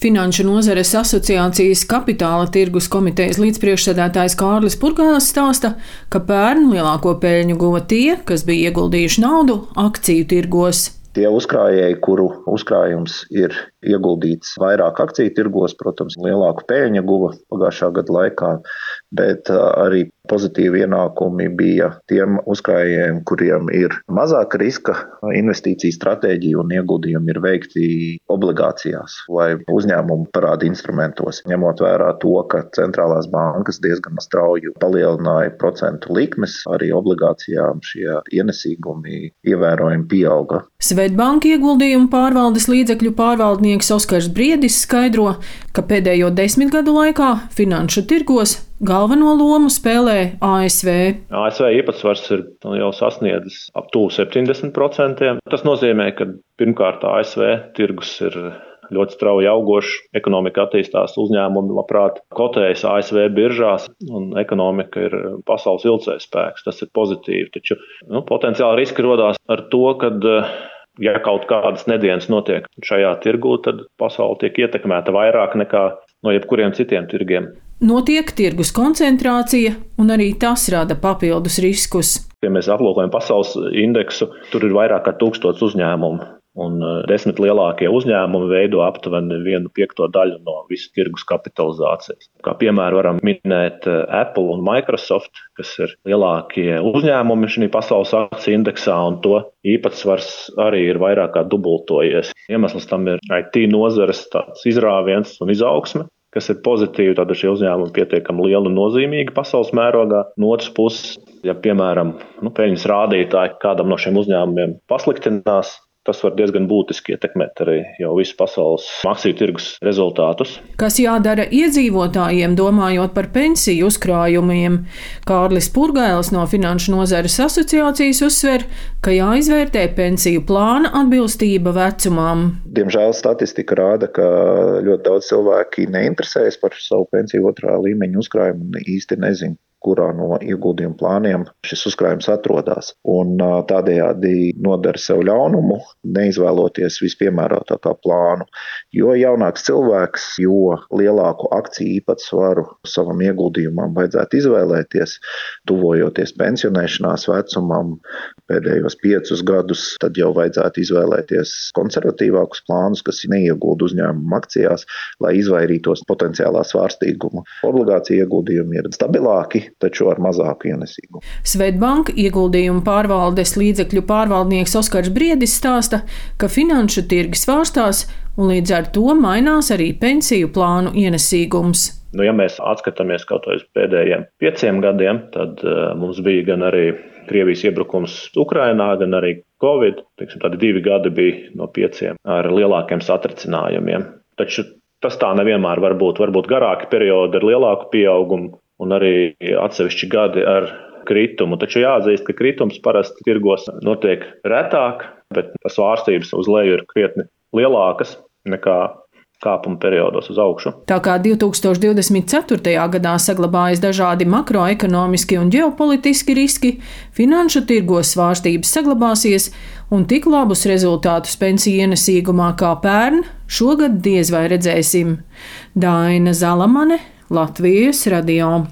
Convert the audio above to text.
Finanšu nozares asociācijas kapitāla tirgus komitejas līdzpriekšsēdētājs Kārlis Purgāls stāsta, ka pērn lielāko peļņu guva tie, kas bija ieguldījuši naudu akciju tirgos. Tie uzkrājēji, kuru uzkrājums ir ieguldīts vairāk akciju tirgos, protams, lielāku peļņu guva pagājušā gada laikā, bet arī pozitīvi ienākumi bija tiem uzkrājējiem, kuriem ir mazāka riska investīcija stratēģija un ieguldījumi ir veikti obligācijās vai uzņēmumu parāda instrumentos, ņemot vērā to, ka centrālās bankas diezgan strauji palielināja procentu likmes, arī obligācijām šie ienesīgumi ievērojami pieauga. Svetbanka ieguldījumu pārvaldes līdzekļu pārvaldnieks Oskars Briedis skaidro, ka pēdējo desmit gadu laikā finanšu tirgos Galveno lomu spēlē ASV. ASV īpatsvars ir jau sasniedzis ap 70%. Tas nozīmē, ka pirmkārt ASV tirgus ir ļoti strauji augošs, ekonomika attīstās, uzņēmumi labprāt kotējas ASV biržās, un ekonomika ir pasaules vilcējs spēks. Tas ir pozitīvi. Taču nu, potenciāli riski rodās ar to, ka ja kaut kādas nedēļas notiek šajā tirgū, tad pasaule tiek ietekmēta vairāk nekā no jebkuriem citiem tirgiem. Notiek tirgus koncentrācija, un arī tas rada papildus riskus. Ja mēs aplūkojam pasaules indeksu, tur ir vairāk kā tūkstots uzņēmumu. Un eh, desmit lielākie uzņēmumi veido aptuveni vienu piekto daļu no visas tirgus kapitalizācijas. Kā piemēru varam minēt eh, Apple un Microsoft, kas ir lielākie uzņēmumi šajā pasaules akciju indeksā, un to īpatsvars arī ir vairāk kā dubultojies. Iemesls tam ir IT nozares izrāviens un izaugsme kas ir pozitīvi, tad šie uzņēmumi pietiekami lieli un nozīmīgi pasaules mērogā. No otras puses, ja piemēram nu, peļņas rādītāji kādam no šiem uzņēmumiem pasliktinās, tas var diezgan būtiski ietekmēt arī jau visu pasaules akciju tirgus rezultātus. Kas jādara iedzīvotājiem, domājot par pensiju uzkrājumiem? Kārlis Purgails no Finanšu nozares asociācijas uzsver, ka jāizvērtē pensiju plāna atbilstība vecumam. Diemžēl statistika rāda, ka ļoti daudz cilvēki neinteresējas par savu pensiju otrā līmeņa uzkrājumu un īsti nezin, kurā no ieguldījuma plāniem šis uzkrājums atrodas. Un tādējādi nodara sev ļaunumu, neizvēloties vispiemērotākā plānu. Jo jaunāks cilvēks, jo lielāku akciju īpatsvaru savam ieguldījumam vajadzētu izvēlēties, tuvojoties pensionēšanās vecumam, pēdējos piecus gadus, tad jau vajadzētu izvēlēties konservatīvākus plānus, kas neiegūda uzņēmumu akcijās, lai izvairītos potenciālā svārstīguma. Obligācija ieguldījumi ir stabilāki, taču ar mazāku ienesīgumu. Svetbanka ieguldījumu pārvaldes līdzekļu pārvaldnieks Oskars Briedis stāsta, ka finanšu tirgi svārstās un līdz ar to mainās arī pensiju plānu ienesīgums. Nu, ja mēs atskatāmies kaut uz pēdējiem pieciem gadiem, tad uh, mums bija gan arī Krievijas iebrukums Ukrainā, gan arī Covid. Teiksim, tādi divi gadi bija no pieciem ar lielākiem satricinājumiem. Taču tas tā nevienmēr var būt. Varbūt garāki periodi ar lielāku pieaugumu, un arī atsevišķi gadi ar kritumu. Taču jāatzīst, ka kritums parasti tirgos notiek retāk, bet svārstības uz leju ir krietni lielākas nekā kāpuma periodos uz augšu. Tā kā 2024. gadā saglabājas dažādi makroekonomiski un ģeopolitiski riski, finanšu tirgos svārstības saglabāsies, un tik labus rezultātus pensiju ienesīgumā kā pērn šogad diez vai redzēsim. Daina Zalamane, Latvijas radio.